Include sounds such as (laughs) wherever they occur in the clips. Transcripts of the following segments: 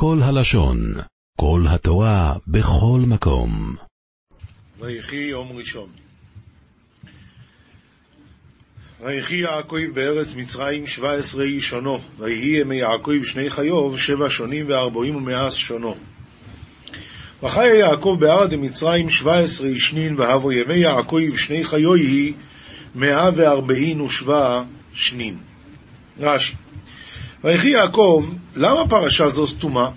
כל הלשון, כל התורה, בכל מקום. ויחי יום ראשון. ויחי יעקב בארץ מצרים שבע עשרה איש שונו, ויהי ימי יעקב שני חיוב שבע שונים וארבעים ומאה שונו. וחיה יעקב בארץ דמצרים שבע עשרה אישנין, והבו ימי יעקב שני חיוי מאה וארבעין ושבע שנין. רש"י ויחי יעקב, למה פרשה זו סתומה?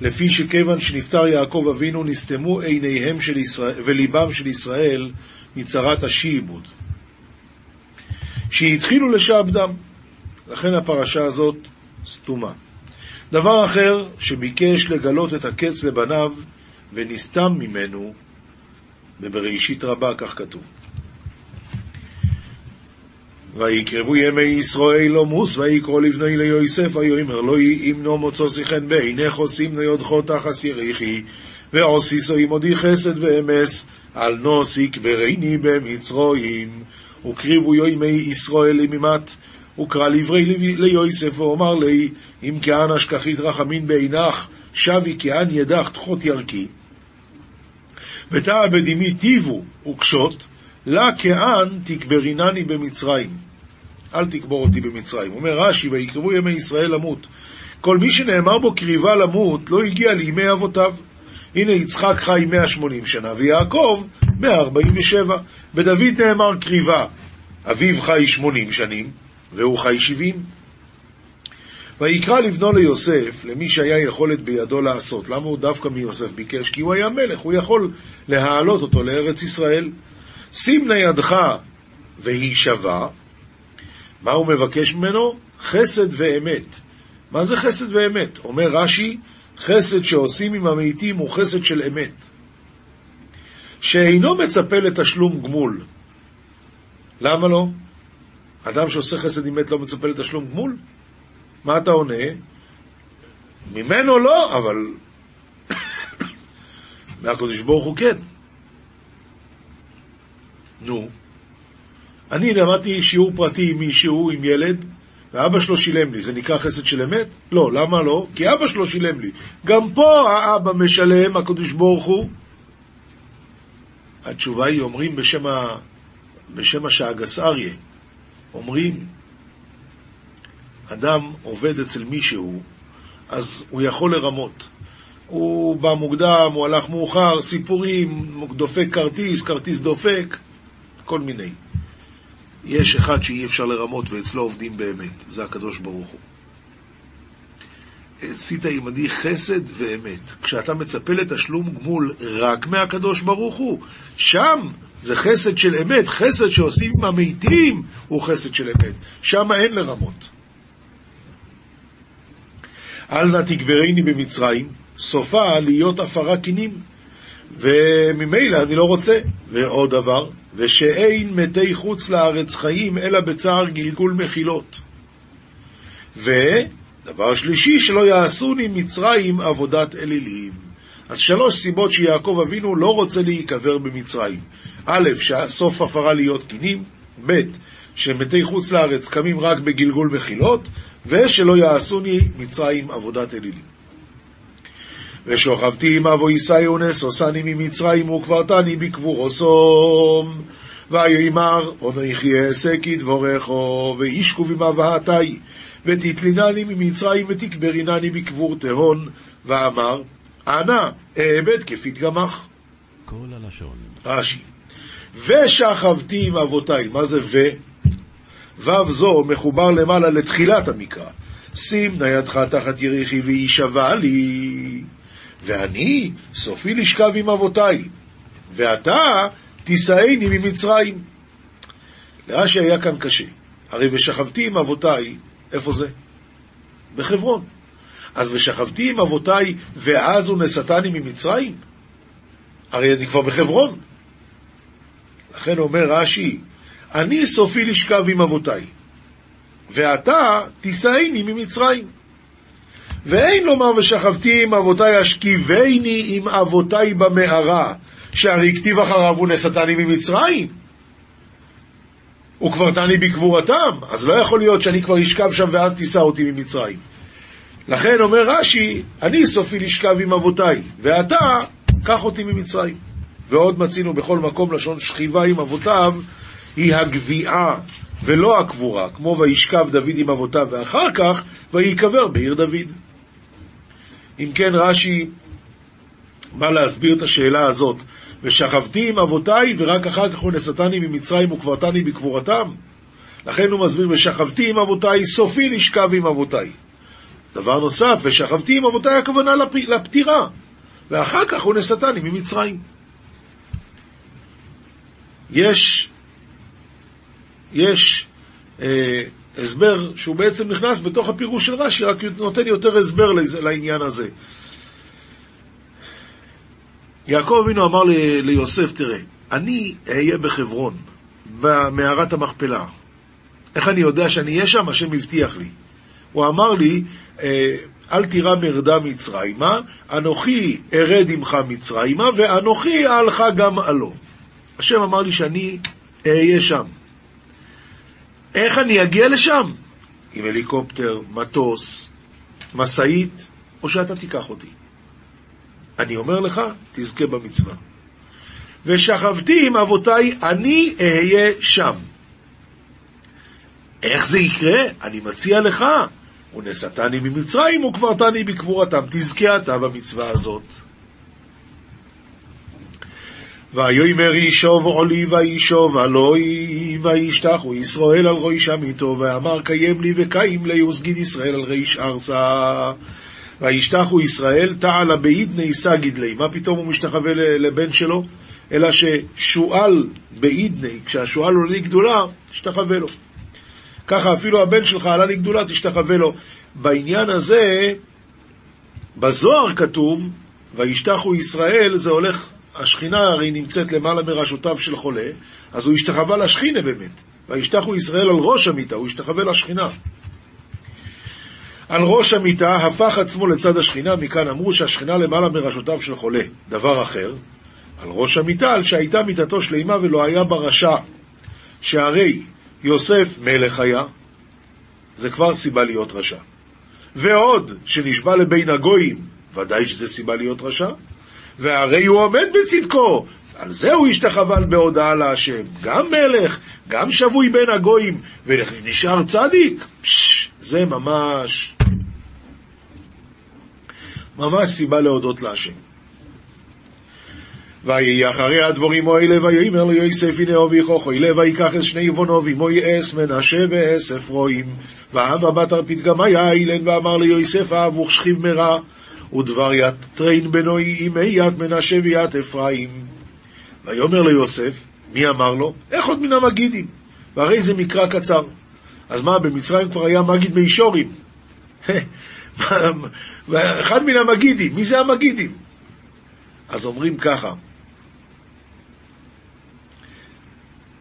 לפי שכיוון שנפטר יעקב אבינו נסתמו עיניהם של ישראל, וליבם של ישראל מצרת השיעבוד. שהתחילו לשעבדם. לכן הפרשה הזאת סתומה. דבר אחר שביקש לגלות את הקץ לבניו ונסתם ממנו, בבראשית רבה כך כתוב. ויקרבו ימי ישראל עמוס, ויקרא לבני ליוסף, ויאמר לו אם נו מוצא שיחן בעינך עושים ניודכו תחס יריחי, ועושיסו עמודי חסד ואמס, על נוס יקברני במצרועים, וקריבו ימי ישראל ממט, וקרא לברי ליוסף, ואומר לי, אם כהן אשכחית רחמין בעינך, שבי כהן ידך תחות ירכי. ותא בדמי טיבו וקשות, לה כהן תקברינני במצרים. אל תקבור אותי במצרים. אומר רש"י, ויקרבו ימי ישראל למות. כל מי שנאמר בו קריבה למות, לא הגיע לימי אבותיו. הנה יצחק חי 180 שנה, ויעקב 147. בדוד נאמר קריבה. אביו חי 80 שנים, והוא חי 70. ויקרא לבנו ליוסף, למי שהיה יכולת בידו לעשות. למה הוא דווקא מיוסף ביקש? כי הוא היה מלך, הוא יכול להעלות אותו לארץ ישראל. שים נא ידך והיא שווה. מה הוא מבקש ממנו? חסד ואמת. מה זה חסד ואמת? אומר רש"י, חסד שעושים עם המתים הוא חסד של אמת. שאינו מצפה לתשלום גמול. למה לא? אדם שעושה חסד עם מת לא מצפה לתשלום גמול? מה אתה עונה? ממנו לא, אבל (coughs) מהקדוש ברוך הוא כן. נו, אני למדתי שיעור פרטי עם מישהו, עם ילד, ואבא שלו שילם לי. זה נקרא חסד של אמת? לא, למה לא? כי אבא שלו שילם לי. גם פה האבא משלם, הקדוש ברוך הוא. התשובה היא, אומרים בשם, ה... בשם השאגס אריה, אומרים, אדם עובד אצל מישהו, אז הוא יכול לרמות. הוא בא מוקדם, הוא הלך מאוחר, סיפורים, דופק כרטיס, כרטיס דופק, כל מיני. יש אחד שאי אפשר לרמות ואצלו עובדים באמת, זה הקדוש ברוך הוא. עשית עמדי חסד ואמת. כשאתה מצפה לתשלום גמול רק מהקדוש ברוך הוא, שם זה חסד של אמת, חסד שעושים עם המתים הוא חסד של אמת. שם אין לרמות. אל נא תגברני במצרים, סופה להיות עפרה קינים. וממילא אני לא רוצה. ועוד דבר, ושאין מתי חוץ לארץ חיים אלא בצער גלגול מחילות. ודבר שלישי, שלא יעשוני מצרים עבודת אלילים. אז שלוש סיבות שיעקב אבינו לא רוצה להיקבר במצרים. א', שהסוף הפרה להיות קינים, ב', שמתי חוץ לארץ קמים רק בגלגול מחילות, ושלא יעשוני מצרים עבודת אלילים. ושוכבתי עם אבו ישאי אונס, עושני ממצרים וקברתני בקבור סום. ויאמר, אונכי אעשה כדבורכו, וישכו במבהתי, ותתלינני ממצרים ותקברינני בקבור תהון, ואמר, אנא אעבד כפית גמך. כל הלשון. רש"י. ושכבתי עם אבותיי, מה זה ו? וו זו מחובר למעלה לתחילת המקרא. שים ניידך תחת יריחי וישבע לי. ואני סופי לשכב עם אבותיי, ואתה תישאני ממצרים. לרש"י היה כאן קשה. הרי ושכבתי עם אבותיי, איפה זה? בחברון. אז ושכבתי עם אבותיי, ואז הוא נשאתני ממצרים? הרי אני כבר בחברון. לכן אומר רש"י, אני סופי לשכב עם אבותיי, ואתה תישאני ממצרים. ואין לומר ושכבתי עם אבותיי אשכיבני עם אבותיי במערה, שהרי כתיב אחריו הוא נשאתני ממצרים. וקברתני בקבורתם, אז לא יכול להיות שאני כבר אשכב שם ואז תישא אותי ממצרים. לכן אומר רש"י, אני סופי לשכב עם אבותיי, ואתה, קח אותי ממצרים. ועוד מצינו בכל מקום לשון שכיבה עם אבותיו, היא הגביעה ולא הקבורה, כמו וישכב דוד עם אבותיו, ואחר כך ויקבר בעיר דוד. אם כן, רש"י בא להסביר את השאלה הזאת, ושכבתי עם אבותיי, ורק אחר כך הוא נשאתני ממצרים וקברתני בקבורתם. לכן הוא מסביר, ושכבתי עם אבותיי, סופי לשכב עם אבותיי. דבר נוסף, ושכבתי עם אבותיי הכוונה לפ... לפטירה, ואחר כך הוא נשאתני ממצרים. יש, יש אה, הסבר שהוא בעצם נכנס בתוך הפירוש של רש"י, רק נותן יותר הסבר לעניין הזה. יעקב אבינו אמר ליוסף, תראה, אני אהיה בחברון, במערת המכפלה. איך אני יודע שאני אהיה שם? השם הבטיח לי. הוא אמר לי, אה, אל תירא מרדה מצרימה, אנוכי ארד עמך מצרימה, ואנוכי אהלך גם עלו. השם אמר לי שאני אהיה שם. איך אני אגיע לשם? עם הליקופטר, מטוס, משאית, או שאתה תיקח אותי. אני אומר לך, תזכה במצווה. ושכבתי עם אבותיי, אני אהיה שם. איך זה יקרה? אני מציע לך. ונשאתני ממצרים וקברתני בקבורתם. תזכה אתה במצווה הזאת. ויאמר ישוב עולי וישוב עלוי וישתחו ישראל על ראש עמיתו ואמר קיים לי וקיים לי וסגיד ישראל על ריש ארסה וישתחו ישראל תעלה באידני סגיד לי מה פתאום הוא משתחווה לבן שלו? אלא ששועל באידני כשהשועל עולה לגדולה תשתחווה לו. ככה אפילו הבן שלך עלה לגדולה תשתחווה לו. בעניין הזה בזוהר כתוב וישתחו ישראל זה הולך השכינה הרי נמצאת למעלה מראשותיו של חולה, אז הוא השתחווה לשכינה באמת. וישתחו ישראל על ראש המיטה, הוא השתחווה לשכינה. על ראש המיטה הפך עצמו לצד השכינה, מכאן אמרו שהשכינה למעלה מראשותיו של חולה. דבר אחר, על ראש המיטה, על שהייתה מיטתו שלימה ולא היה בה רשע, שהרי יוסף מלך היה, זה כבר סיבה להיות רשע. ועוד, שנשבע לבין הגויים, ודאי שזה סיבה להיות רשע. והרי הוא עומד בצדקו. על זה הוא השתחווה בהודעה להשם. גם מלך, גם שבוי בין הגויים, ונשאר צדיק. פש, זה ממש, ממש סיבה להודות להשם. ויהי אחרי הדבורים האלה, ויאמר ליוסף הנה אביכו חוילה, ויקח את שני עוונו ועמו יאס מנשה ואס אפרואים. ואהבה בת הרפית גם היה אילן, ואמר ליוסף אהבוך שכיב מרע. ודבר יתרין בנוי ימי יד מנשה ויד אפרים. ויאמר ליוסף, מי אמר לו? איך עוד מן המגידים? והרי זה מקרא קצר. אז מה, במצרים כבר היה מגיד מישורים. (laughs) אחד מן המגידים, מי זה המגידים? אז אומרים ככה,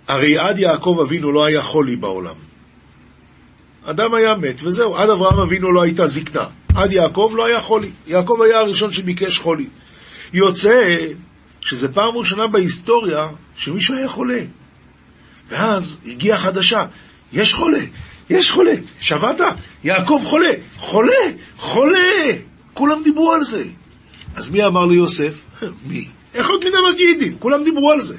הרי עד יעקב אבינו לא היה חולי בעולם. אדם היה מת, וזהו, עד אברהם אבינו לא הייתה זקנה. עד יעקב לא היה חולי. יעקב היה הראשון שביקש חולי. יוצא שזה פעם ראשונה בהיסטוריה שמישהו היה חולה. ואז הגיעה חדשה, יש חולה, יש חולה, שמעת? יעקב חולה, חולה, חולה! כולם דיברו על זה. אז מי אמר ליוסף? (laughs) מי? איך עוד מן המגידים? כולם דיברו על זה.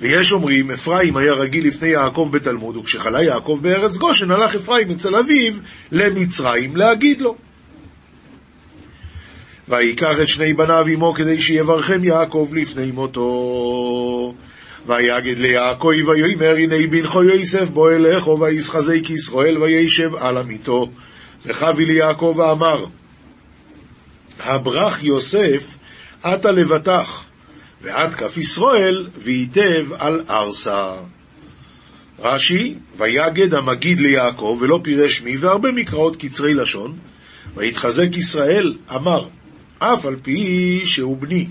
ויש אומרים, אפרים היה רגיל לפני יעקב בתלמוד, וכשחלה יעקב בארץ גושן, הלך אפרים אצל אביו למצרים להגיד לו. ויקח את שני בניו עמו כדי שיברכם יעקב לפני מותו. ויגד ליעקב ויאמר הנה בנכו יוסף בוא אליך וישחזק ישראל וישב על עמיתו. וחבי ליעקב ואמר הברך יוסף עתה לבטח ועד כף ישראל, וייטב על ארסה. רש"י, ויגד המגיד ליעקב, ולא פירש מי, והרבה מקראות קצרי לשון, ויתחזק ישראל, אמר, אף על פי שהוא בני.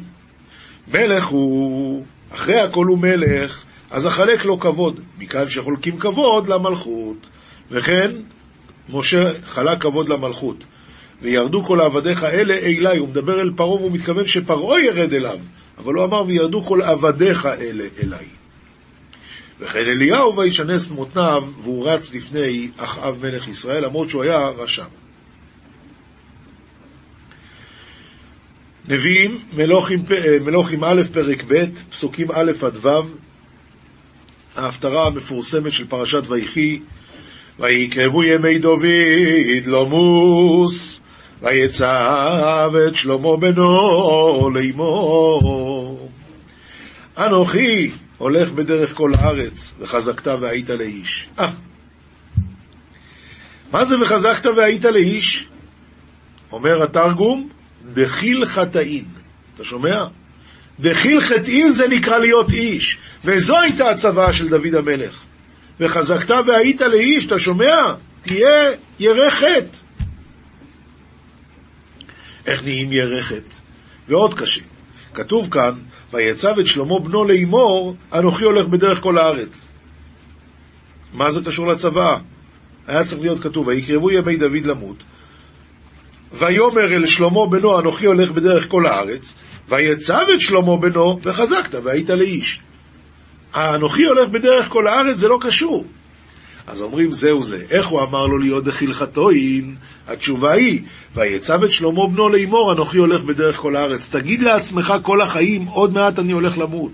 מלך הוא, אחרי הכל הוא מלך, אז אחלק לו כבוד, מכאן שחולקים כבוד למלכות. וכן, משה חלק כבוד למלכות. וירדו כל עבדיך אלה אלי, הוא מדבר אל פרעה והוא מתכוון שפרעה ירד אליו. אבל הוא אמר, וירדו כל עבדיך אלה אליי. וכן אליהו וישנס מותניו, והוא רץ לפני אחאב מלך ישראל, למרות שהוא היה רשע. נביאים, מלוכים, מלוכים א', פרק ב', פסוקים א' עד ו', ההפטרה המפורסמת של פרשת ויחי, ויקרבו ימי דוד לומוס, ויצב את שלמה בנו לאמור. אנוכי הולך בדרך כל הארץ, וחזקת והיית לאיש. אה, מה זה וחזקת והיית לאיש? אומר התרגום, דחיל חטאין. אתה שומע? דחיל חטאין זה נקרא להיות איש, וזו הייתה הצוואה של דוד המלך. וחזקת והיית לאיש, אתה שומע? תהיה ירא חטא. איך נהיים חטא? ועוד קשה. כתוב כאן, ויצב את שלמה בנו לאמור, אנוכי הולך בדרך כל הארץ. מה זה קשור לצבא? היה צריך להיות כתוב, ויקרבו ימי דוד למות, ויאמר אל שלמה בנו, אנוכי הולך בדרך כל הארץ, ויצב את שלמה בנו, וחזקת, והיית לאיש. האנוכי הולך בדרך כל הארץ, זה לא קשור. אז אומרים זהו זה. איך הוא אמר לו להיות דחיל חטואין? התשובה היא, ויצב את שלמה בנו לאמור, אנוכי הולך בדרך כל הארץ. תגיד לעצמך כל החיים, עוד מעט אני הולך למות.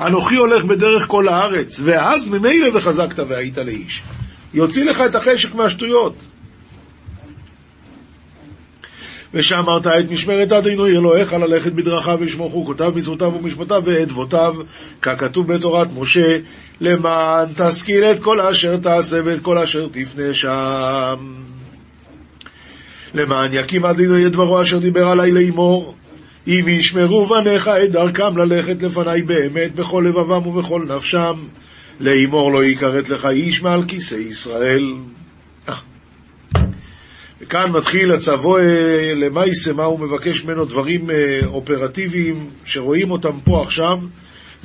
אנוכי הולך בדרך כל הארץ, ואז ממילא וחזקת והיית לאיש. יוציא לך את החשק מהשטויות. ושאמרת את משמרת אדינו אלוהיך ללכת בדרכיו ולשמור חוקותיו, מצוותיו ומשפטיו ואדבותיו, ככתוב בתורת משה, למען תשכיל את כל אשר תעשה ואת כל אשר תפנה שם. למען יקים אדינו את דברו אשר דיבר עלי לאמור, אם ישמרו בניך את דרכם ללכת לפניי באמת בכל לבבם ובכל נפשם, לאמור לא יכרת לך איש מעל כיסא ישראל. וכאן מתחיל הצבוע למעשה, מה הוא מבקש ממנו דברים אה, אופרטיביים שרואים אותם פה עכשיו,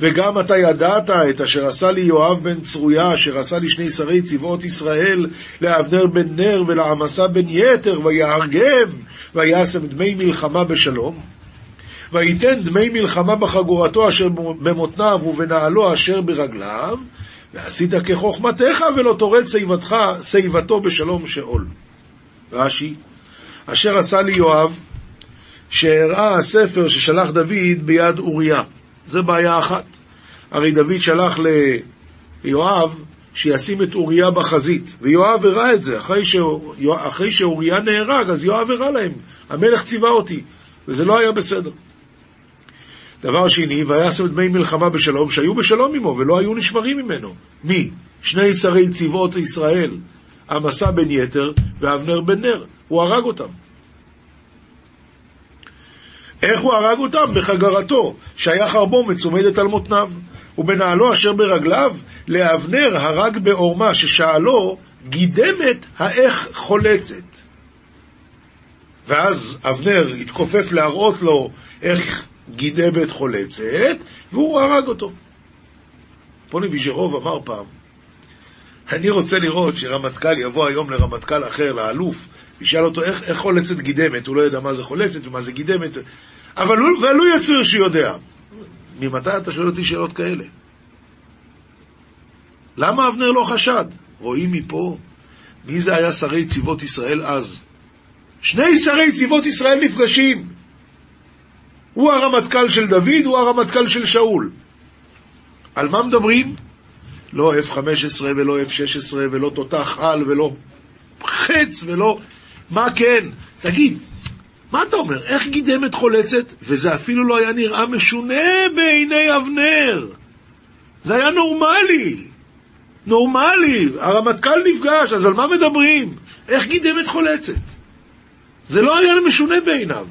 וגם אתה ידעת את אשר עשה לי יואב בן צרויה, אשר עשה לי שני שרי צבאות ישראל, לאבנר בן נר ולעמסה בן יתר, ויהרגם, ויעשם דמי מלחמה בשלום. וייתן דמי מלחמה בחגורתו אשר במותניו ובנעלו אשר ברגליו, ועשית כחוכמתך ולא תורד שיבתו בשלום שאול. רש"י, אשר עשה לי יואב, שהראה הספר ששלח דוד ביד אוריה. זה בעיה אחת. הרי דוד שלח ליואב שישים את אוריה בחזית, ויואב הראה את זה. אחרי, ש... אחרי שאוריה נהרג, אז יואב הראה להם, המלך ציווה אותי, וזה לא היה בסדר. דבר שני, ויעשם דמי מלחמה בשלום, שהיו בשלום עמו ולא היו נשמרים ממנו. מי? שני שרי צבאות ישראל, עמסה בן יתר ואבנר בן נר. הוא הרג אותם. איך הוא הרג אותם? בחגרתו, שהיה חרבו מצומדת על מותניו. ובנעלו אשר ברגליו, לאבנר הרג בעורמה, ששאלו, גידמת האיך חולצת. ואז אבנר התכופף להראות לו איך גידמת חולצת, והוא הרג אותו. פוני ויז'רוב אמר פעם, אני רוצה לראות שרמטכ"ל יבוא היום לרמטכ"ל אחר, לאלוף, וישאל אותו איך, איך חולצת גידמת, הוא לא יודע מה זה חולצת ומה זה גידמת, אבל הוא, ולו יצויר שיודע. ממתי אתה שואל אותי שאלות כאלה? למה אבנר לא חשד? רואים מפה מי זה היה שרי צבאות ישראל אז. שני שרי צבאות ישראל נפגשים. הוא הרמטכ"ל של דוד, הוא הרמטכ"ל של שאול. על מה מדברים? לא F-15 ולא F-16 ולא תותח על ולא חץ ולא... מה כן? תגיד, מה אתה אומר? איך גידמת חולצת? וזה אפילו לא היה נראה משונה בעיני אבנר. זה היה נורמלי. נורמלי. הרמטכ"ל נפגש, אז על מה מדברים? איך גידמת חולצת? זה לא היה משונה בעיניו.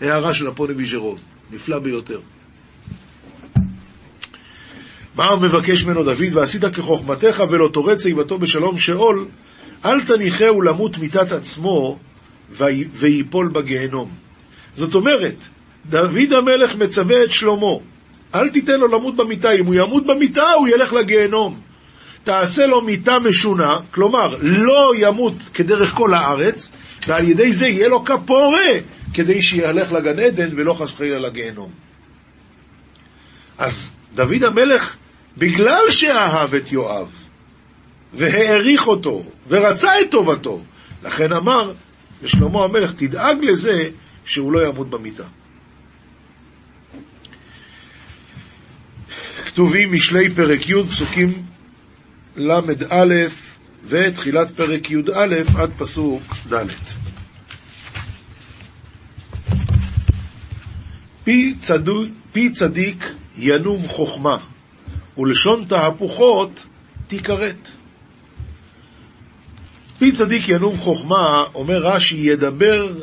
הערה של הפוני ויז'רוב, נפלא ביותר. מה מבקש ממנו דוד? ועשית כחוכמתך ולא תורד שיבתו בשלום שאול, אל תניחהו למות מיתת עצמו ויפול בגיהנום. זאת אומרת, דוד המלך מצווה את שלמה, אל תיתן לו למות במיטה, אם הוא ימות במיטה הוא ילך לגיהנום. תעשה לו מיטה משונה, כלומר, לא ימות כדרך כל הארץ, ועל ידי זה יהיה לו כפורה, כדי שילך לגן עדן ולא חס וחלילה לגיהנום. אז דוד המלך בגלל שאהב את יואב, והעריך אותו, ורצה את טובתו, לכן אמר לשלמה המלך, תדאג לזה שהוא לא ימות במיטה. כתובים משלי פרק י', פסוקים ל"א ותחילת פרק י"א עד פסוק ד'. פי, צדיק ינום חוכמה, ולשון תהפוכות תיכרת. פי צדיק ינום חוכמה, אומר רש"י, ידבר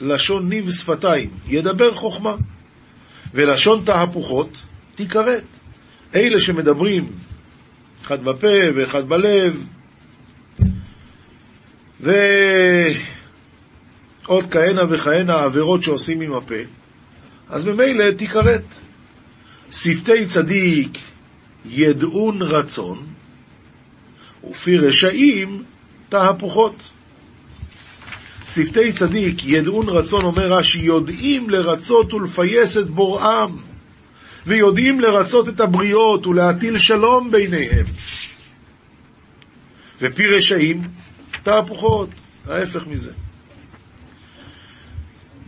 לשון ניב שפתיים, ידבר חוכמה, ולשון תהפוכות תיכרת. אלה שמדברים אחד בפה ואחד בלב, ועוד כהנה וכהנה עבירות שעושים עם הפה, אז ממילא תיכרת. שפתי צדיק ידעון רצון, ופי רשעים תהפוכות. שפתי צדיק ידעון רצון, אומר רש"י, יודעים לרצות ולפייס את בוראם, ויודעים לרצות את הבריות ולהטיל שלום ביניהם. ופי רשעים תהפוכות, ההפך מזה.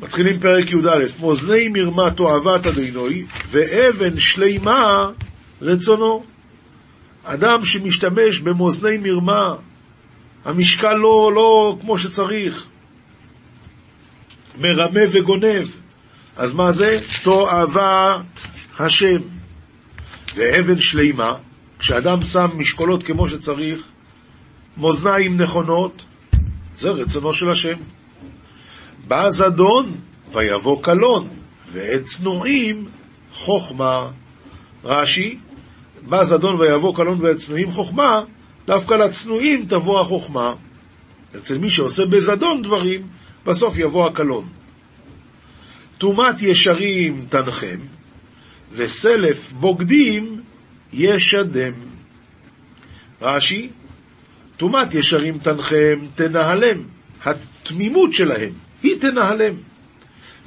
מתחילים פרק י"א, מאזני מרמה תועבת אדינוי, ואבן שלימה רצונו. אדם שמשתמש במאזני מרמה, המשקל לא, לא כמו שצריך, מרמה וגונב. אז מה זה? תועבת השם. ואבן שלימה, כשאדם שם משקולות כמו שצריך, מאזניים נכונות, זה רצונו של השם. בא זדון ויבוא קלון, ועת צנועים חוכמה. רש"י, בא זדון ויבוא קלון ועת צנועים חוכמה, דווקא לצנועים תבוא החוכמה. אצל מי שעושה בזדון דברים, בסוף יבוא הקלון. טומאת ישרים תנחם, וסלף בוגדים ישדם. רש"י, טומאת ישרים תנחם, תנהלם. התמימות שלהם, היא תנהלם.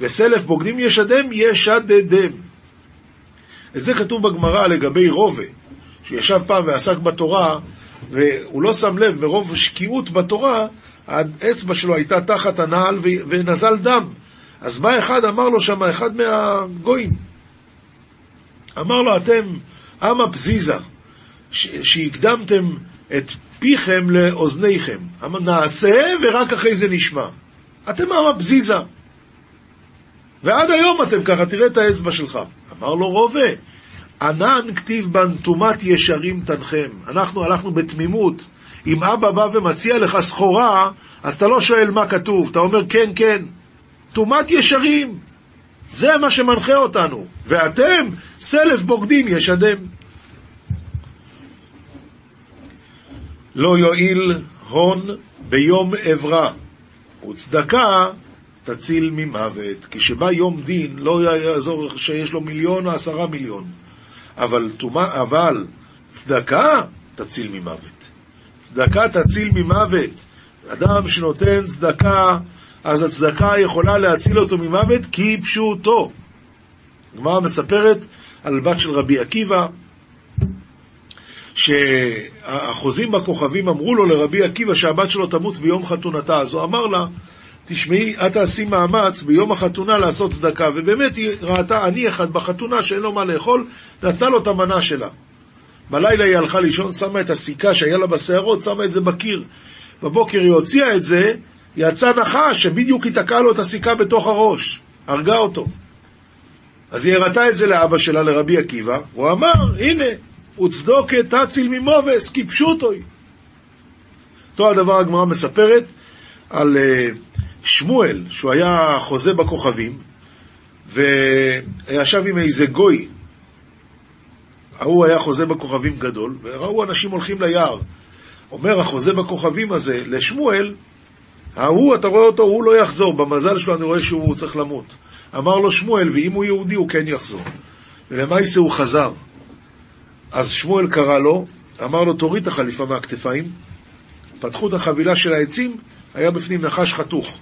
וסלף בוגדים ישדם, ישדדם. את זה כתוב בגמרא לגבי רובה, שישב פעם ועסק בתורה, והוא לא שם לב, מרוב שקיעות בתורה, האצבע שלו הייתה תחת הנעל ונזל דם. אז בא אחד, אמר לו שם, אחד מהגויים, אמר לו, אתם עם הפזיזה, שהקדמתם את פיכם לאוזניכם. נעשה ורק אחרי זה נשמע. אתם עם הפזיזה. ועד היום אתם ככה, תראה את האצבע שלך. אמר לו רובה, ענן כתיב בנתומת ישרים תנחם. אנחנו הלכנו בתמימות. אם אבא בא ומציע לך סחורה, אז אתה לא שואל מה כתוב, אתה אומר כן, כן. תומת ישרים, זה מה שמנחה אותנו. ואתם, סלף בוגדים ישדם. לא יועיל הון ביום אברה, וצדקה תציל ממוות. כשבא יום דין, לא יעזור שיש לו מיליון או עשרה מיליון. אבל, תומה, אבל צדקה תציל ממוות. צדקה תציל ממוות. אדם שנותן צדקה, אז הצדקה יכולה להציל אותו ממוות כי פשוטו. הגמרא מספרת על בת של רבי עקיבא, שהחוזים בכוכבים אמרו לו לרבי עקיבא שהבת שלו תמות ביום חתונתה, אז הוא אמר לה, תשמעי, את תעשי מאמץ ביום החתונה לעשות צדקה, ובאמת היא ראתה עני אחד בחתונה שאין לו מה לאכול, נתנה לו את המנה שלה. בלילה היא הלכה לישון, שמה את הסיכה שהיה לה בשערות, שמה את זה בקיר. בבוקר היא הוציאה את זה, יצא נחש שבדיוק ייתקע לו את הסיכה בתוך הראש, הרגה אותו. אז היא הראתה את זה לאבא שלה, לרבי עקיבא, הוא אמר, הנה, וצדוקת תציל ממובס, כי פשוטוי. אותו הדבר הגמרא מספרת על uh, שמואל, שהוא היה חוזה בכוכבים, וישב עם איזה גוי. ההוא היה חוזה בכוכבים גדול, וראו אנשים הולכים ליער. אומר החוזה בכוכבים הזה לשמואל, ההוא, אתה רואה אותו, הוא לא יחזור, במזל שלו אני רואה שהוא צריך למות. אמר לו שמואל, ואם הוא יהודי הוא כן יחזור. ולמעשה הוא חזר. אז שמואל קרא לו, אמר לו, תוריד את החליפה מהכתפיים. פתחו את החבילה של העצים, היה בפנים נחש חתוך.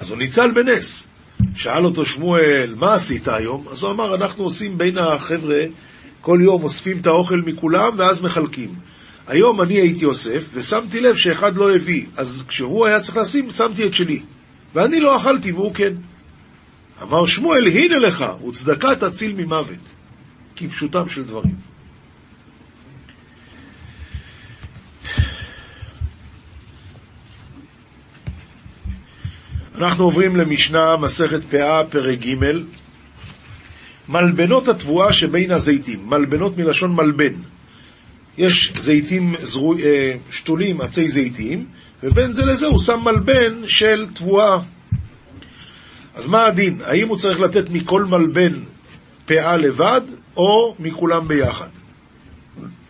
אז הוא ניצל בנס. שאל אותו שמואל, מה עשית היום? אז הוא אמר, אנחנו עושים בין החבר'ה כל יום אוספים את האוכל מכולם ואז מחלקים. היום אני הייתי אוסף, ושמתי לב שאחד לא הביא, אז כשהוא היה צריך לשים, שמתי את שלי. ואני לא אכלתי והוא כן. אמר שמואל, הנה לך, וצדקה תציל ממוות. כפשוטם של דברים. אנחנו עוברים למשנה, מסכת פאה, פרק ג', מלבנות התבואה שבין הזיתים, מלבנות מלשון מלבן. יש זיתים זרו, אה, שתולים, עצי זיתים, ובין זה לזה הוא שם מלבן של תבואה. אז מה הדין? האם הוא צריך לתת מכל מלבן פאה לבד, או מכולם ביחד?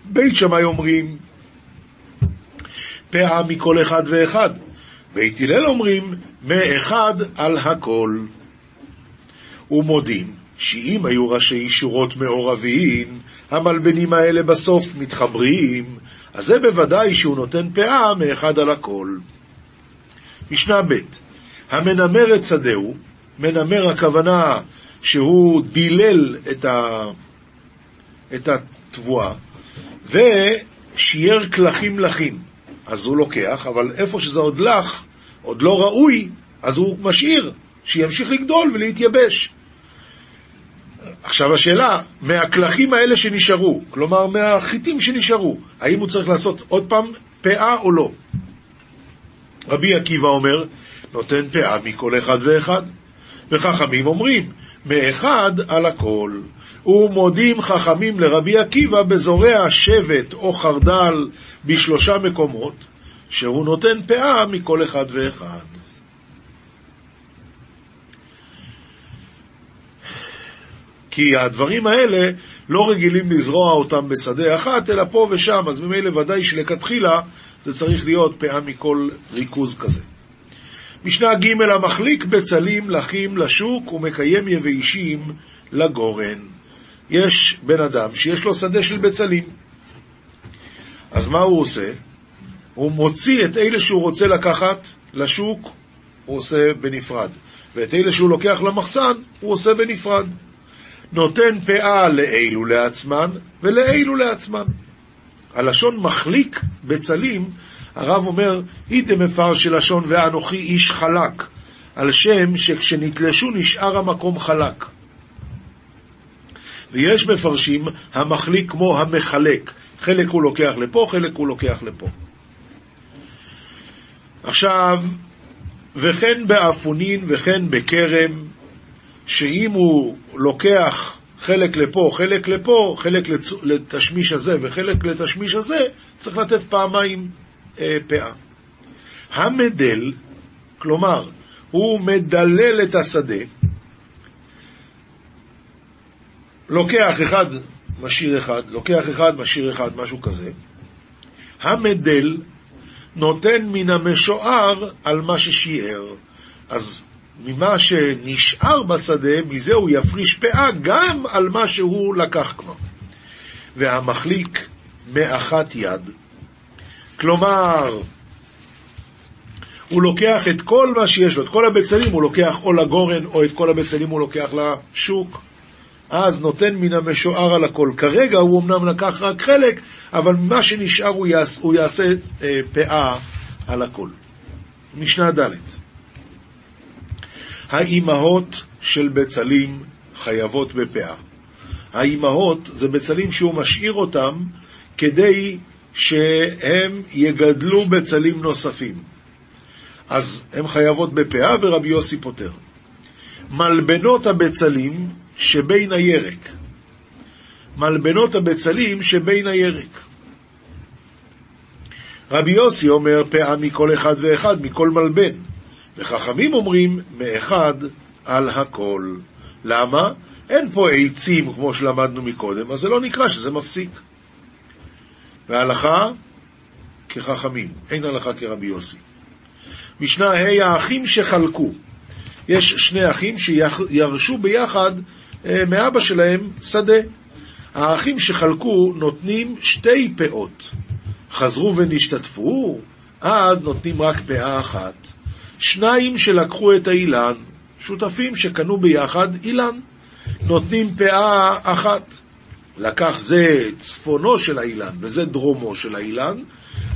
בית שמאי אומרים פאה מכל אחד ואחד. בית הלל אומרים מאחד על הכל. ומודים שאם היו ראשי שורות מעורבים, המלבנים האלה בסוף מתחברים, אז זה בוודאי שהוא נותן פאה מאחד על הכל. משנה ב' המנמר את שדהו, מנמר הכוונה שהוא דילל את, ה... את התבואה, ושייר כלכים לחים. אז הוא לוקח, אבל איפה שזה עוד לח, עוד לא ראוי, אז הוא משאיר, שימשיך לגדול ולהתייבש. עכשיו השאלה, מהכלכים האלה שנשארו, כלומר מהחיטים שנשארו, האם הוא צריך לעשות עוד פעם פאה או לא? רבי עקיבא אומר, נותן פאה מכל אחד ואחד. וחכמים אומרים, מאחד על הכל. ומודים חכמים לרבי עקיבא בזורע שבט או חרדל בשלושה מקומות, שהוא נותן פאה מכל אחד ואחד. כי הדברים האלה לא רגילים לזרוע אותם בשדה אחת, אלא פה ושם, אז ממילא ודאי שלכתחילה זה צריך להיות פאה מכל ריכוז כזה. משנה ג' המחליק בצלים לחים לשוק ומקיים יביישים לגורן. יש בן אדם שיש לו שדה של בצלים. אז מה הוא עושה? הוא מוציא את אלה שהוא רוצה לקחת לשוק, הוא עושה בנפרד. ואת אלה שהוא לוקח למחסן, הוא עושה בנפרד. נותן פאה לאלו לעצמן ולאלו לעצמן. הלשון מחליק בצלים, הרב אומר, אידה מפרש לשון ואנוכי איש חלק, על שם שכשנתלשו נשאר המקום חלק. ויש מפרשים המחליק כמו המחלק, חלק הוא לוקח לפה, חלק הוא לוקח לפה. עכשיו, וכן באפונין וכן בכרם, שאם הוא לוקח חלק לפה, חלק לפה, חלק לתשמיש הזה וחלק לתשמיש הזה, צריך לתת פעמיים אה, פאה. המדל, כלומר, הוא מדלל את השדה, לוקח אחד, משאיר אחד, לוקח אחד, משאיר אחד, משהו כזה. המדל נותן מן המשוער על מה ששיער. אז ממה שנשאר בשדה, מזה הוא יפריש פאה גם על מה שהוא לקח כבר. והמחליק מאחת יד. כלומר, הוא לוקח את כל מה שיש לו, את כל הבצלים הוא לוקח או לגורן, או את כל הבצלים הוא לוקח לשוק. אז נותן מן המשוער על הכל. כרגע הוא אמנם לקח רק חלק, אבל מה שנשאר הוא יעשה, הוא יעשה אה, פאה על הכל. משנה ד' האימהות של בצלים חייבות בפאה. האימהות זה בצלים שהוא משאיר אותם כדי שהם יגדלו בצלים נוספים. אז הן חייבות בפאה ורבי יוסי פותר. מלבנות הבצלים שבין הירק. מלבנות הבצלים שבין הירק. רבי יוסי אומר פאה מכל אחד ואחד, מכל מלבן. וחכמים אומרים מאחד על הכל. למה? אין פה עצים כמו שלמדנו מקודם, אז זה לא נקרא שזה מפסיק. והלכה כחכמים, אין הלכה כרבי יוסי. משנה ה' האחים שחלקו. יש שני אחים שירשו ביחד מאבא שלהם שדה. האחים שחלקו נותנים שתי פאות. חזרו ונשתתפו, אז נותנים רק פאה אחת. שניים שלקחו את האילן, שותפים שקנו ביחד אילן, נותנים פאה אחת. לקח זה צפונו של האילן וזה דרומו של האילן,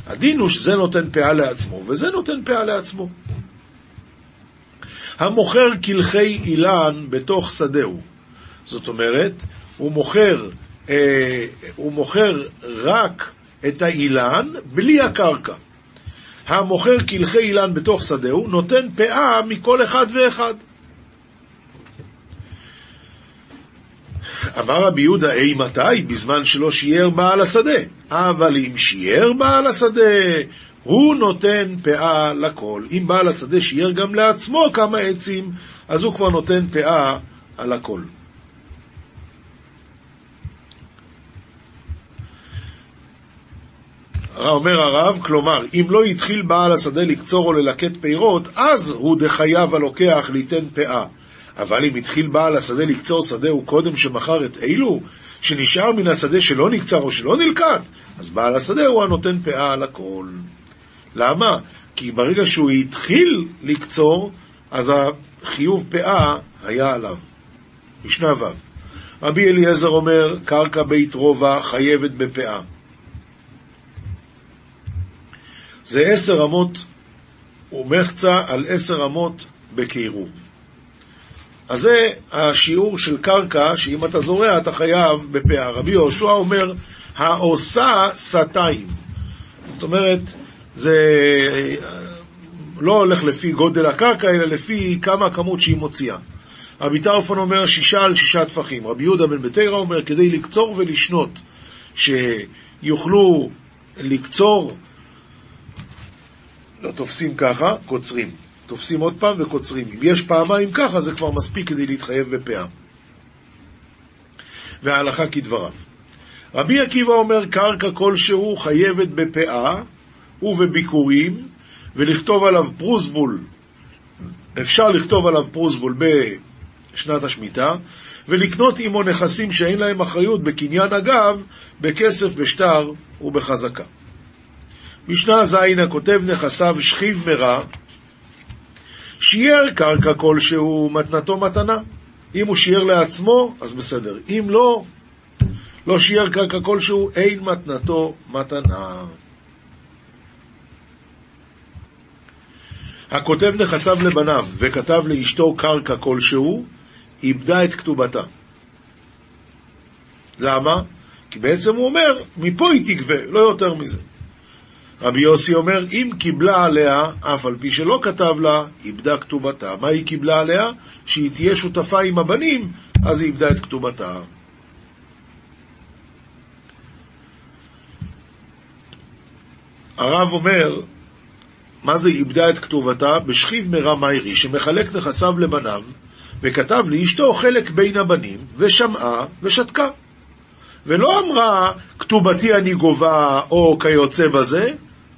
הדין הוא שזה נותן פאה לעצמו וזה נותן פאה לעצמו. המוכר קלחי אילן בתוך שדהו, זאת אומרת, הוא מוכר, אה, הוא מוכר רק את האילן בלי הקרקע. המוכר קלחי אילן בתוך שדהו נותן פאה מכל אחד ואחד. אמר רבי יהודה, אי מתי? בזמן שלא שיער בעל השדה. אבל אם שיער בעל השדה, הוא נותן פאה לכל. אם בעל השדה שיער גם לעצמו כמה עצים, אז הוא כבר נותן פאה על הכל. אומר הרב, כלומר, אם לא התחיל בעל השדה לקצור או ללקט פירות, אז הוא דחייב הלוקח ליתן פאה. אבל אם התחיל בעל השדה לקצור שדהו קודם שמכר את אילו, שנשאר מן השדה שלא נקצר או שלא נלקט, אז בעל השדה הוא הנותן פאה על הכל. למה? כי ברגע שהוא התחיל לקצור, אז החיוב פאה היה עליו. משנה ו' רבי אליעזר אומר, קרקע בית רובע חייבת בפאה. זה עשר אמות ומחצה על עשר אמות בקירוב. אז זה השיעור של קרקע, שאם אתה זורע אתה חייב בפאה. רבי יהושע אומר, העושה סתיים. זאת אומרת, זה לא הולך לפי גודל הקרקע, אלא לפי כמה כמות שהיא מוציאה. רבי טרפון אומר שישה על שישה טפחים. רבי יהודה בן ביתרא אומר, כדי לקצור ולשנות, שיוכלו לקצור, לא תופסים ככה, קוצרים. תופסים עוד פעם וקוצרים. אם יש פעמיים ככה, זה כבר מספיק כדי להתחייב בפאה. וההלכה כדבריו. רבי עקיבא אומר, קרקע כלשהו חייבת בפאה ובביקורים, ולכתוב עליו פרוסבול, אפשר לכתוב עליו פרוסבול בשנת השמיטה, ולקנות עמו נכסים שאין להם אחריות בקניין הגב, בכסף, בשטר ובחזקה. משנה ז' הכותב נכסיו שכיב מרע, שיער קרקע כלשהו, מתנתו מתנה. אם הוא שיער לעצמו, אז בסדר. אם לא, לא שיער קרקע כלשהו, אין מתנתו מתנה. הכותב נכסיו לבניו וכתב לאשתו קרקע כלשהו, איבדה את כתובתה. למה? כי בעצם הוא אומר, מפה היא תגבה, לא יותר מזה. רבי יוסי אומר, אם קיבלה עליה, אף על פי שלא כתב לה, איבדה כתובתה. מה היא קיבלה עליה? שהיא תהיה שותפה עם הבנים, אז היא איבדה את כתובתה. הרב אומר, מה זה איבדה את כתובתה? בשכיב מרע מיירי, שמחלק נכסיו לבניו, וכתב לאשתו חלק בין הבנים, ושמעה ושתקה. ולא אמרה, כתובתי אני גובה, או כיוצא בזה,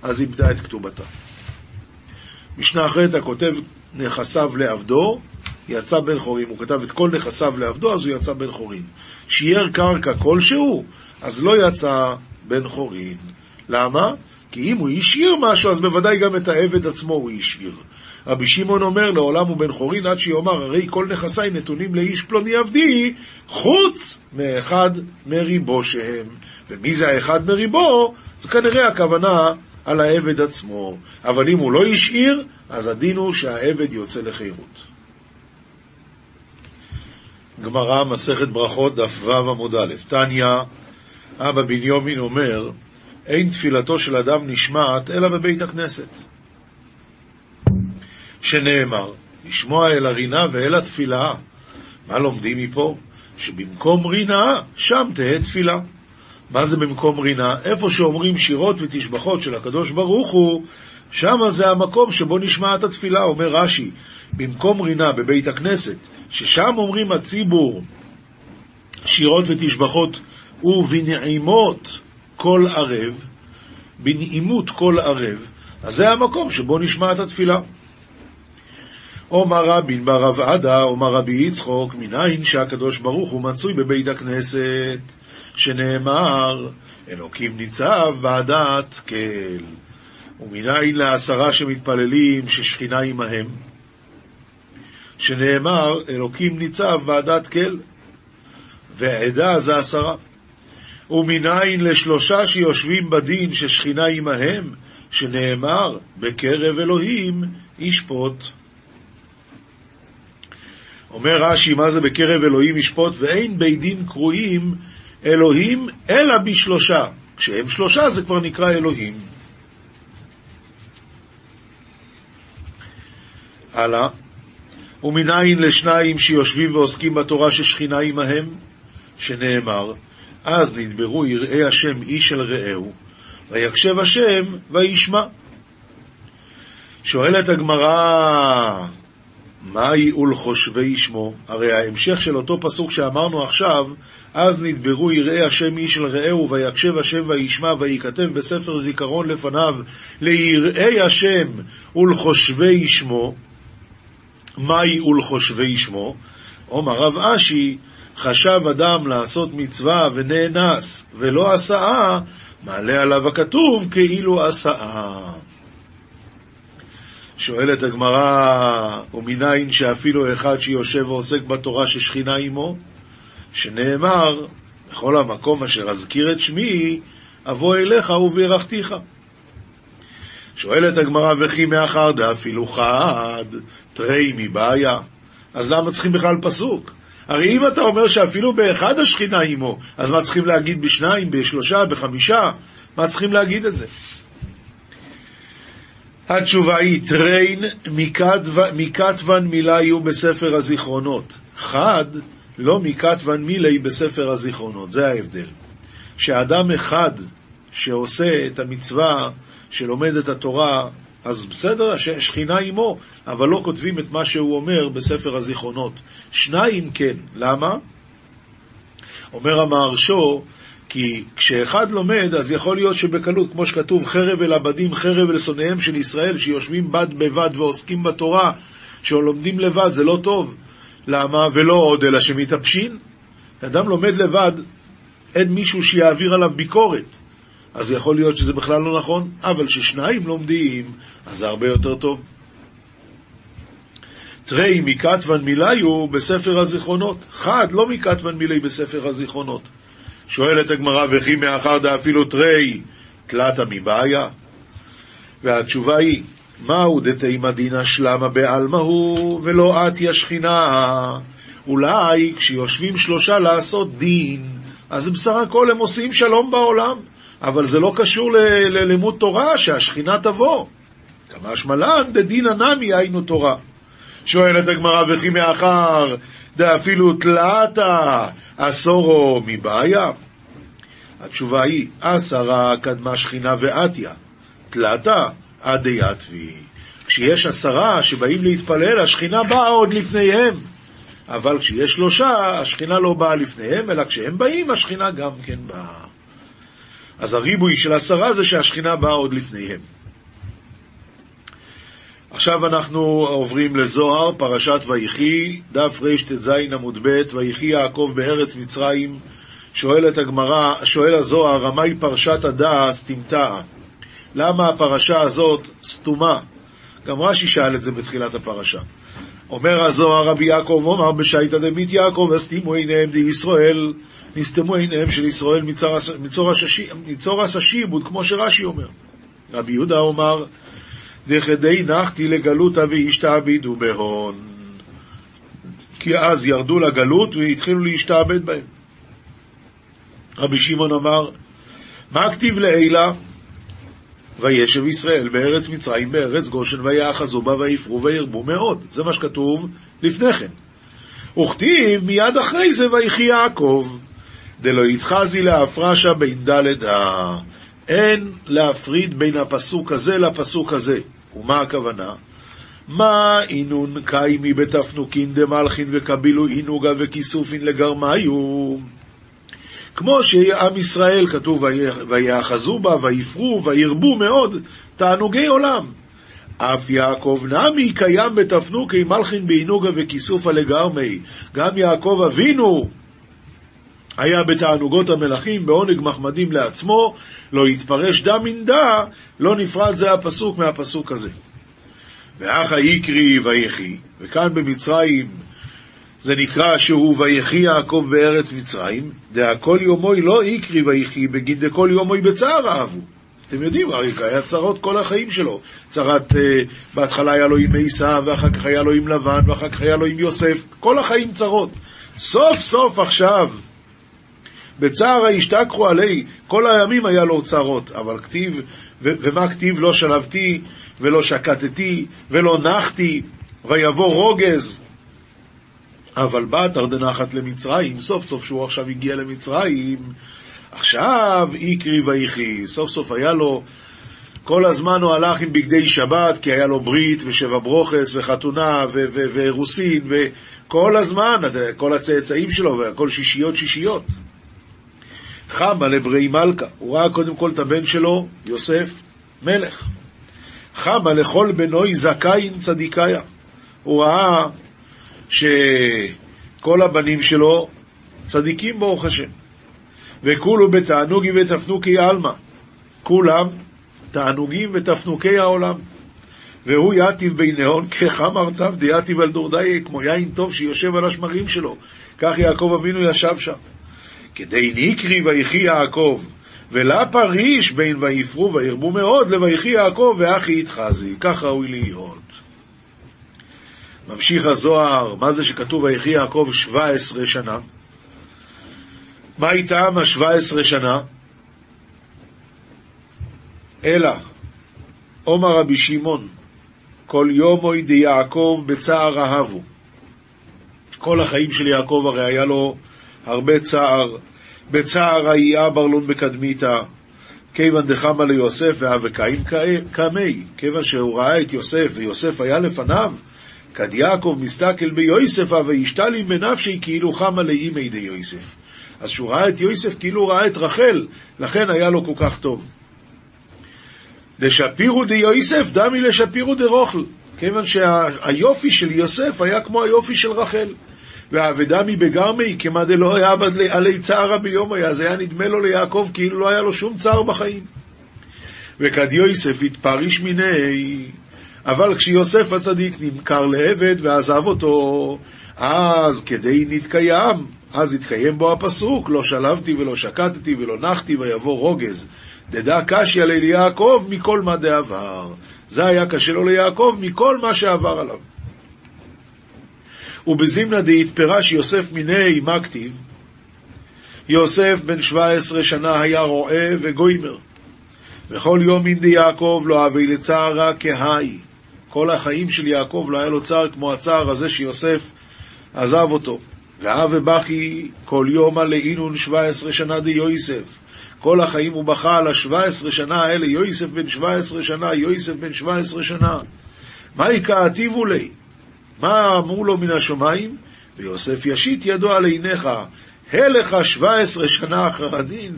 אז איבדה את כתובתה. משנה אחרת הכותב נכסיו לעבדו, יצא בן חורין. הוא כתב את כל נכסיו לעבדו, אז הוא יצא בן חורין. שיער קרקע כלשהו, אז לא יצא בן חורין. למה? כי אם הוא השאיר משהו, אז בוודאי גם את העבד עצמו הוא השאיר. רבי שמעון אומר, לעולם הוא בן חורין עד שיאמר, הרי כל נכסיי נתונים לאיש פלוני עבדי, חוץ מאחד מריבו שהם. ומי זה האחד מריבו? זו כנראה הכוונה על העבד עצמו. אבל אם הוא לא השאיר, אז הדין הוא שהעבד יוצא לחירות. גמרא, מסכת ברכות, דף ו עמוד א', תניא, אבא בניומין אומר, אין תפילתו של אדם נשמעת אלא בבית הכנסת. שנאמר, לשמוע אל הרינה ואל התפילה. מה לומדים מפה? שבמקום רינה, שם תהא תפילה. מה זה במקום רינה? איפה שאומרים שירות ותשבחות של הקדוש ברוך הוא, שם זה המקום שבו נשמעת התפילה, אומר רש"י, במקום רינה בבית הכנסת, ששם אומרים הציבור שירות ותשבחות ובנעימות כל ערב, בנעימות כל ערב, אז זה המקום שבו נשמעת התפילה. אומר רבין ברב עדה, אומר רבי יצחוק, מניין שהקדוש ברוך הוא מצוי בבית הכנסת, שנאמר, אלוקים ניצב בעדת כל. ומניין לעשרה שמתפללים ששכינה עמהם, שנאמר, אלוקים ניצב בעדת כל, ועדה זה עשרה. ומנין לשלושה שיושבים בדין ששכינה עמהם, שנאמר, בקרב אלוהים ישפוט. אומר רש"י, מה זה בקרב אלוהים ישפוט? ואין בית דין קרויים אלוהים אלא בשלושה. כשהם שלושה זה כבר נקרא אלוהים. הלאה. ומנין לשניים שיושבים ועוסקים בתורה ששכינה עמהם, שנאמר, אז נדברו יראי השם איש אל רעהו, ויקשב השם וישמע. שואלת הגמרא, מהי ולחושבי שמו? הרי ההמשך של אותו פסוק שאמרנו עכשיו, אז נדברו יראי השם איש אל רעהו, ויקשב השם וישמע, וייכתב בספר זיכרון לפניו, ליראי השם ולחושבי שמו. מהי ולחושבי שמו? אומר רב אשי, חשב אדם לעשות מצווה ונאנס ולא עשאה, מעלה עליו הכתוב כאילו עשאה. שואלת הגמרא, ומנין שאפילו אחד שיושב ועוסק בתורה ששכינה עמו, שנאמר, בכל המקום אשר אזכיר את שמי, אבוא אליך ובירכתיך. שואלת הגמרא, וכי מאחר דאפילו חד, תרי מבעיה. אז למה צריכים בכלל פסוק? הרי אם אתה אומר שאפילו באחד השכינה עמו, אז מה צריכים להגיד בשניים, בשלושה, בחמישה? מה צריכים להגיד את זה? התשובה היא, טריין מקטוון מילה יהיו בספר הזיכרונות. חד, לא מקטוון מילי בספר הזיכרונות. זה ההבדל. שאדם אחד שעושה את המצווה, שלומד את התורה, אז בסדר, שכינה עמו, אבל לא כותבים את מה שהוא אומר בספר הזיכרונות. שניים כן, למה? אומר המהרשו, כי כשאחד לומד, אז יכול להיות שבקלות, כמו שכתוב, חרב אל עבדים, חרב אל שונאיהם של ישראל, שיושבים בד בבד ועוסקים בתורה, שלומדים לבד, זה לא טוב. למה? ולא עוד אלא שמתאפשין. אדם לומד לבד, אין מישהו שיעביר עליו ביקורת. אז יכול להיות שזה בכלל לא נכון, אבל כששניים לומדים, אז זה הרבה יותר טוב. תרי מקטוון מיליו בספר הזיכרונות. חד, לא מקטוון מילי בספר הזיכרונות. שואלת הגמרא, וכי מאחר דאפילו תרי תלתה מבעיה? והתשובה היא, מהו דתימא דינא שלמה בעלמא הוא, ולא עטיה שכינה? אולי כשיושבים שלושה לעשות דין, אז בסך הכל הם עושים שלום בעולם. אבל זה לא קשור ללימוד תורה, שהשכינה תבוא. כמה שמלן דדינא נמי היינו תורה. שואלת הגמרא, וכי מאחר דאפילו תלעתה אסורו מבעיה? התשובה היא, עשרה קדמה שכינה ועטיה, תלעתה עדי עטבי. כשיש עשרה שבאים להתפלל, השכינה באה עוד לפניהם. אבל כשיש שלושה, השכינה לא באה לפניהם, אלא כשהם באים, השכינה גם כן באה. אז הריבוי של עשרה זה שהשכינה באה עוד לפניהם. עכשיו אנחנו עוברים לזוהר, פרשת ויחי, דף רט"ז עמוד ב', ויחי יעקב בארץ מצרים, שואלת הגמרא, שואל הזוהר, רמאי פרשת הדס תמתעה. למה הפרשה הזאת סתומה? גם רש"י שאל את זה בתחילת הפרשה. אומר הזוהר רבי יעקב, אומר בשייטא דמית יעקב, הסתימו עיניהם די ישראל, נסתמו עיניהם של ישראל מצור השיבוד, כמו שרש"י אומר. רבי יהודה אומר, דכדי נחתי לגלותא והשתעבידו בהון. כי אז ירדו לגלות והתחילו להשתעבד בהם. רבי שמעון אמר, מה כתיב לעילה? וישב ישראל בארץ מצרים, בארץ גושן, ויאחזו בה, ויפרו וירבו מאוד. זה מה שכתוב לפני כן. וכתיב מיד אחרי זה, ויחי יעקב. דלא יתחזי להפרשה בין דלת ה... אין להפריד בין הפסוק הזה לפסוק הזה. ומה הכוונה? מה אינון קיימי בתפנוקין דמלכין וקבילו אינוגה וכיסופין לגרמיו? כמו שעם ישראל כתוב, ויאחזו בה, ויפרו, וירבו מאוד, תענוגי עולם. אף יעקב נמי קיים בתפנוקי מלכין באינוגה וכיסופה לגרמי. גם יעקב אבינו היה בתענוגות המלכים, בעונג מחמדים לעצמו, לא יתפרש דם מנדה, לא נפרד זה הפסוק מהפסוק הזה. ואחא יקרי ויחי, וכאן במצרים זה נקרא שהוא ויחי יעקב בארץ מצרים, דהכל יומוי לא יקרי ויחי בגין דכל יומוי בצער אהבו. אתם יודעים, אריק היה צרות כל החיים שלו. צרת, uh, בהתחלה היה לו עם עיסא, ואחר כך היה לו עם לבן, ואחר כך היה לו עם יוסף. כל החיים צרות. סוף סוף עכשיו, בצער הישתכחו עלי, כל הימים היה לו צרות, אבל כתיב, ומה כתיב לא שלבתי, ולא שקטתי, ולא נחתי, ויבוא רוגז. אבל בא תרדנחת למצרים, סוף סוף שהוא עכשיו הגיע למצרים, עכשיו איקרי ויחי, סוף סוף היה לו, כל הזמן הוא הלך עם בגדי שבת, כי היה לו ברית ושבע ברוכס וחתונה ואירוסין, וכל הזמן, כל הצאצאים שלו, והכל שישיות שישיות. חמה לברי מלכה, הוא ראה קודם כל את הבן שלו, יוסף, מלך. חמה לכל בנוי זכאין צדיקיה. הוא ראה שכל הבנים שלו צדיקים ברוך השם. וכולו בתענוגי ותפנוקי עלמא. כולם תענוגים ותפנוקי העולם. והוא יתיב ביניהון כחמרתיו דיתיב על דורדאי, כמו יין טוב שיושב על השמרים שלו. כך יעקב אבינו ישב שם. כדי נקרי ויחי יעקב, ולה פריש בין ויפרו וירבו מאוד לויחי יעקב ואחי יתחזי. כך ראוי להיות. ממשיך הזוהר, מה זה שכתוב ויחי יעקב 17 שנה? מה איתם ה-17 שנה? אלא, עומר רבי שמעון, כל יומוי דיעקב בצער אהבו. כל החיים של יעקב הרי היה לו הרבה צער, בצער האי אברלון בקדמיתא, כיוון דחמה ליוסף והאבקאים קמי, כיוון שהוא ראה את יוסף ויוסף היה לפניו, כד יעקב מסתכל ביוסף וישתלים בנפשי כאילו חמה לאימי דיוסף. אז שהוא ראה את יוסף כאילו ראה את רחל, לכן היה לו כל כך טוב. דשפירו דיוסף דמי לשפירו דרוכל, כיוון שהיופי של יוסף היה כמו היופי של רחל. והאבדמי בגרמי כמה דלא היה עלי צערה ביום היה, זה היה נדמה לו ליעקב כאילו לא היה לו שום צער בחיים. וכד יוסף התפריש מיני, אבל כשיוסף הצדיק נמכר לעבד ועזב אותו, אז כדי נתקיים, אז יתקיים בו הפסוק, לא שלבתי ולא שקטתי ולא נחתי ויבוא רוגז. דדע קשיא ליעקב מכל מה דעבר. זה היה קשה לו ליעקב מכל מה שעבר עליו. ובזימנה דהתפרש יוסף מיני מה כתיב? יוסף בן שבע עשרה שנה היה רועה וגוימר. וכל יום אין דיעקב לא אבי לצערה כהאי. כל החיים של יעקב לא היה לו צער כמו הצער הזה שיוסף עזב אותו. ואב ובכי כל יום על אינון שבע עשרה שנה די יוסף. כל החיים הוא בכה על השבע עשרה שנה האלה, יוסף בן שבע עשרה שנה, יוסף בן שבע עשרה שנה. מה יקעתיבו לי? מה אמרו לו מן השמיים? ויוסף ישית ידו על עיניך, הלך שבע עשרה שנה אחר הדין,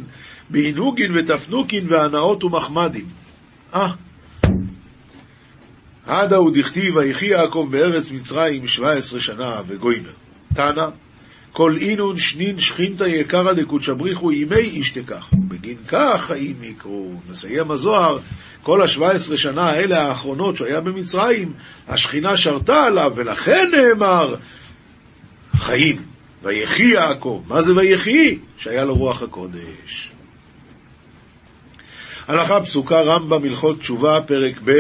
בעינוגין ותפנוקין והנאות ומחמדים. אה, עדה הוא דכתיב, ויחי יעקב בארץ מצרים שבע עשרה שנה וגוימר. תנא, כל אינון שנין שכינתא יקרא דקודשא בריחו ימי איש תקח. בגין כך חיים יקרו. מסיים הזוהר, כל השבע עשרה שנה האלה האחרונות שהוא היה במצרים, השכינה שרתה עליו, ולכן נאמר חיים. ויחי יעקב. מה זה ויחי? שהיה לו רוח הקודש. הלכה פסוקה רמב"ם הלכות תשובה, פרק ב',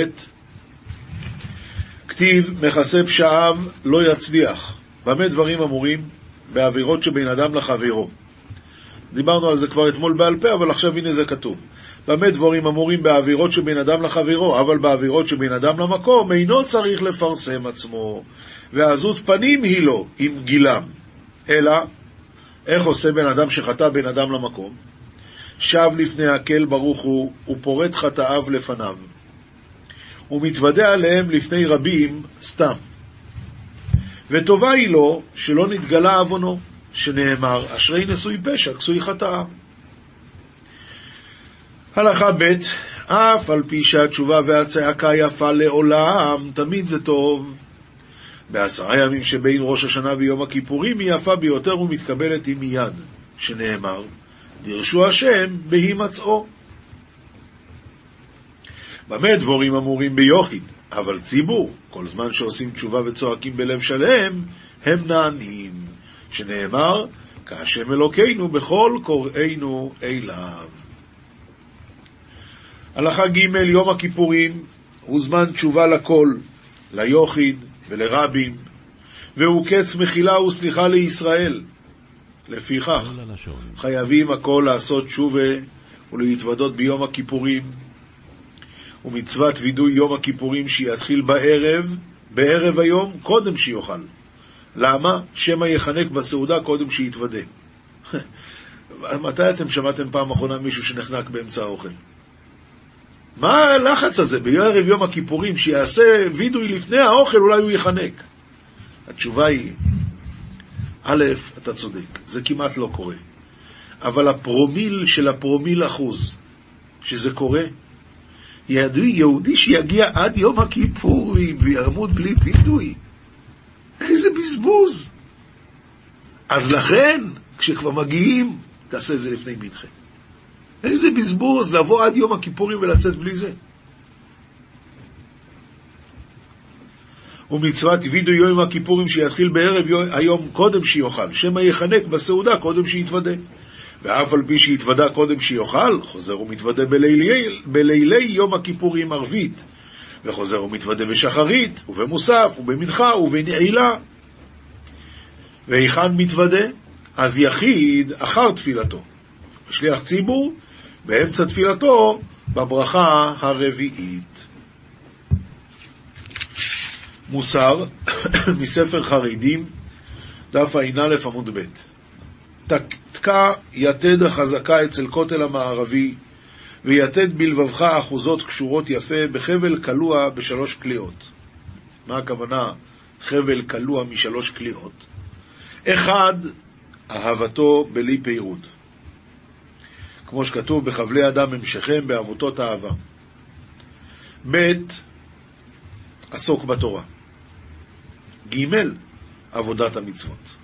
כתיב מכסה פשעיו לא יצליח. במה דברים אמורים? בעבירות שבין אדם לחברו. דיברנו על זה כבר אתמול בעל פה, אבל עכשיו הנה זה כתוב. במה דברים אמורים בעבירות שבין אדם לחברו, אבל בעבירות שבין אדם למקום, אינו צריך לפרסם עצמו. ועזות פנים היא לו, עם גילם. אלא, איך עושה בן אדם שחטא בין אדם למקום? שב לפני הקל ברוך הוא, ופורט חטאיו לפניו. ומתוודה עליהם לפני רבים סתם. וטובה היא לו שלא נתגלה עוונו, שנאמר, אשרי נשוי פשע, כסוי חטאה. הלכה ב' אף על פי שהתשובה והצעקה יפה לעולם, תמיד זה טוב. בעשרה ימים שבין ראש השנה ויום הכיפורים היא יפה ביותר ומתקבלת היא מיד, שנאמר, דרשו השם בהימצאו. במה דבורים אמורים ביוחיד? אבל ציבור, כל זמן שעושים תשובה וצועקים בלב שלם, הם נענים, שנאמר, כהשם אלוקינו בכל קוראינו אליו. הלכה ג' יום הכיפורים הוא זמן תשובה לכל, ליוחיד ולרבים, והוא קץ מחילה וסליחה לישראל. לפיכך, חייבים הכל לעשות תשובה ולהתוודות ביום הכיפורים, ומצוות וידוי יום הכיפורים שיתחיל בערב, בערב היום, קודם שיאכל. למה? שמא יחנק בסעודה קודם שיתוודה. (laughs) מתי אתם שמעתם פעם אחרונה מישהו שנחנק באמצע האוכל? מה הלחץ הזה בערב יום הכיפורים, שיעשה וידוי לפני האוכל, אולי הוא יחנק? התשובה היא, א', אתה צודק, זה כמעט לא קורה. אבל הפרומיל של הפרומיל אחוז, שזה קורה, יהודי, יהודי שיגיע עד יום הכיפורים ויעמוד בלי וידוי, איזה בזבוז. אז לכן, כשכבר מגיעים, תעשה את זה לפני מנחה. איזה בזבוז לבוא עד יום הכיפורים ולצאת בלי זה. ומצוות וידו יום הכיפורים שיתחיל בערב היום קודם שיאכל, שמא יחנק בסעודה קודם שיתוודה. ואף על פי שהתוודה קודם שיאכל, חוזר ומתוודה בלילי, בלילי יום הכיפורים ערבית, וחוזר ומתוודה בשחרית, ובמוסף, ובמנחה, ובנעילה. והיכן מתוודה? אז יחיד אחר תפילתו. שליח ציבור, באמצע תפילתו, בברכה הרביעית. מוסר, (coughs) מספר חרדים, דף ע"א עמוד ב' תקע יתד החזקה אצל כותל המערבי, ויתד בלבבך אחוזות קשורות יפה בחבל קלוע בשלוש קליעות. מה הכוונה חבל קלוע משלוש קליעות? אחד, אהבתו בלי פירוד. כמו שכתוב בחבלי אדם המשכם בעבותות אהבה. ב', עסוק בתורה. ג', עבודת המצוות.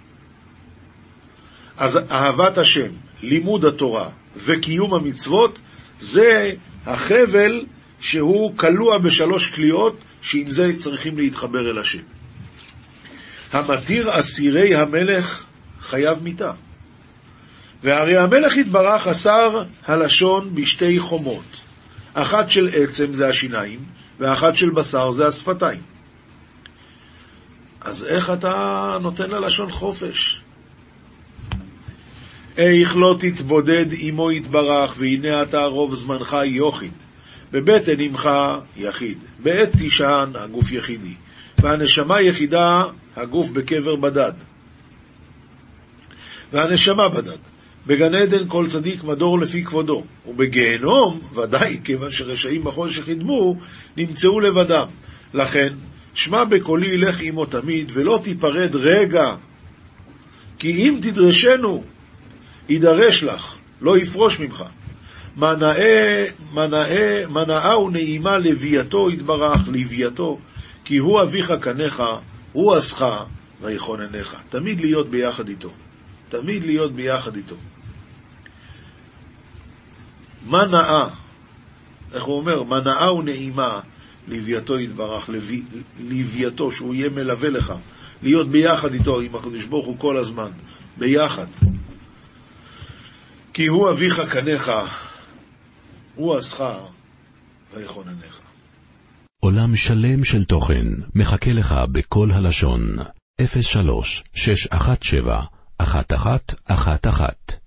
אז אהבת השם, לימוד התורה וקיום המצוות זה החבל שהוא כלוא בשלוש קליעות שעם זה צריכים להתחבר אל השם. המתיר אסירי המלך חייב מיתה. והרי המלך יתברך אסר הלשון בשתי חומות, אחת של עצם זה השיניים, ואחת של בשר זה השפתיים. אז איך אתה נותן ללשון חופש? איך לא תתבודד עמו יתברך, והנה אתה רוב זמנך יוחיד. בבטן עמך יחיד, בעת תשען הגוף יחידי, והנשמה יחידה הגוף בקבר בדד. והנשמה בדד. בגן עדן כל צדיק מדור לפי כבודו, ובגיהנום, ודאי, כיוון שרשעים בכל שחידמו, נמצאו לבדם. לכן, שמע בקולי לך עמו תמיד, ולא תיפרד רגע, כי אם תדרשנו, יידרש לך, לא יפרוש ממך. מנאה, מנאה, מנאה ונעימה לווייתו יתברך, לווייתו, כי הוא אביך קניך, הוא עשך ויכוננך. תמיד להיות ביחד איתו. תמיד להיות ביחד איתו. מה נאה, איך הוא אומר? מה נאה ונעימה לווייתו יתברך, לווייתו, שהוא יהיה מלווה לך, להיות ביחד איתו, עם הקדוש ברוך הוא כל הזמן, ביחד. כי הוא אביך קניך, הוא עשך ויכוננך. עולם שלם של תוכן מחכה לך בכל הלשון, 03 617 1111